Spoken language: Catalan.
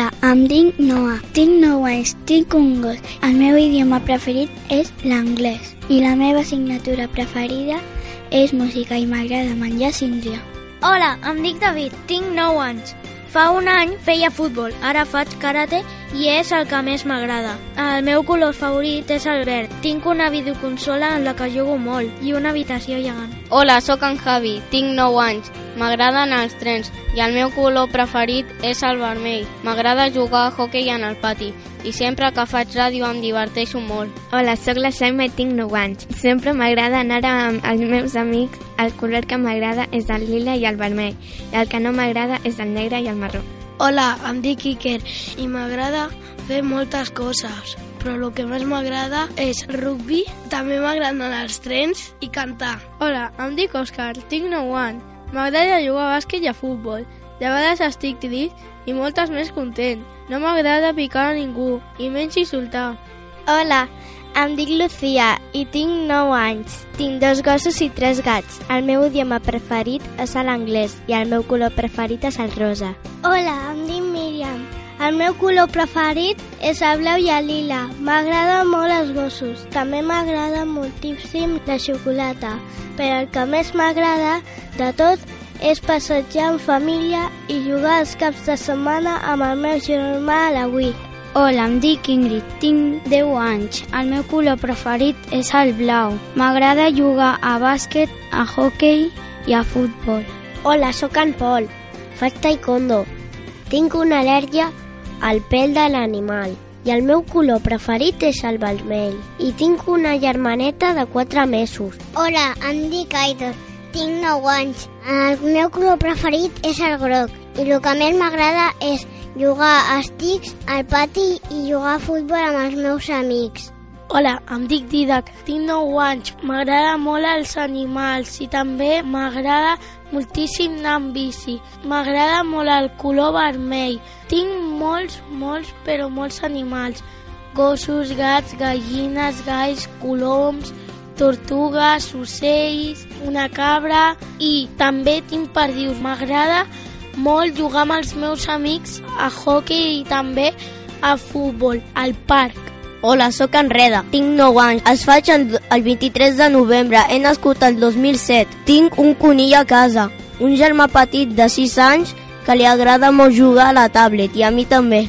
em dic Noah, tinc 9 anys, tinc un gos. El meu idioma preferit és l'anglès i la meva assignatura preferida és música i m'agrada menjar síndria. Hola, em dic David, tinc 9 anys. Fa un any feia futbol, ara faig karate i és el que més m'agrada. El meu color favorit és el verd. Tinc una videoconsola en la que jugo molt i una habitació gegant. Hola, sóc en Javi, tinc 9 anys. M'agraden els trens i el meu color preferit és el vermell. M'agrada jugar a hockey en el pati i sempre que faig ràdio em diverteixo molt. Hola, sóc la Xaima i tinc 9 anys. Sempre m'agrada anar amb els meus amics. El color que m'agrada és el lila i el vermell. I el que no m'agrada és el negre i el marró. Hola, em dic Iker i m'agrada fer moltes coses, però el que més m'agrada és rugby, també m'agraden els trens i cantar. Hola, em dic Òscar, tinc 9 anys. M'agrada jugar a bàsquet i a futbol. De vegades estic trist i moltes més content. No m'agrada picar a ningú, i menys insultar. Hola, em dic Lucía i tinc 9 anys. Tinc dos gossos i tres gats. El meu idioma preferit és l'anglès i el meu color preferit és el rosa. Hola, em dic Míriam. El meu color preferit és el blau i el lila. M'agraden molt els gossos. També m'agrada moltíssim la xocolata. Però el que més m'agrada de tot és passejar en família i jugar els caps de setmana amb el meu germà a la Wii. Hola, em dic Ingrid, tinc 10 anys. El meu color preferit és el blau. M'agrada jugar a bàsquet, a hockey i a futbol. Hola, sóc en Pol. Faig taekwondo. Tinc una al·lèrgia al pèl de l'animal i el meu color preferit és el vermell. I tinc una germaneta de 4 mesos. Hola, em dic Aidor. Tinc 9 anys. El meu color preferit és el groc i el que més m'agrada és jugar a estics al pati i jugar a futbol amb els meus amics. Hola, em dic Didac, tinc 9 anys, m'agrada molt els animals i també m'agrada moltíssim anar amb bici. M'agrada molt el color vermell. Tinc molts, molts, però molts animals. Gossos, gats, gallines, galls, coloms, tortugues, ocells, una cabra i també tinc perdius. M'agrada molt jugar amb els meus amics a hockey i també a futbol, al parc. Hola, sóc en Reda, tinc 9 anys, es faig el, el 23 de novembre, he nascut el 2007, tinc un conill a casa, un germà petit de 6 anys que li agrada molt jugar a la tablet i a mi també.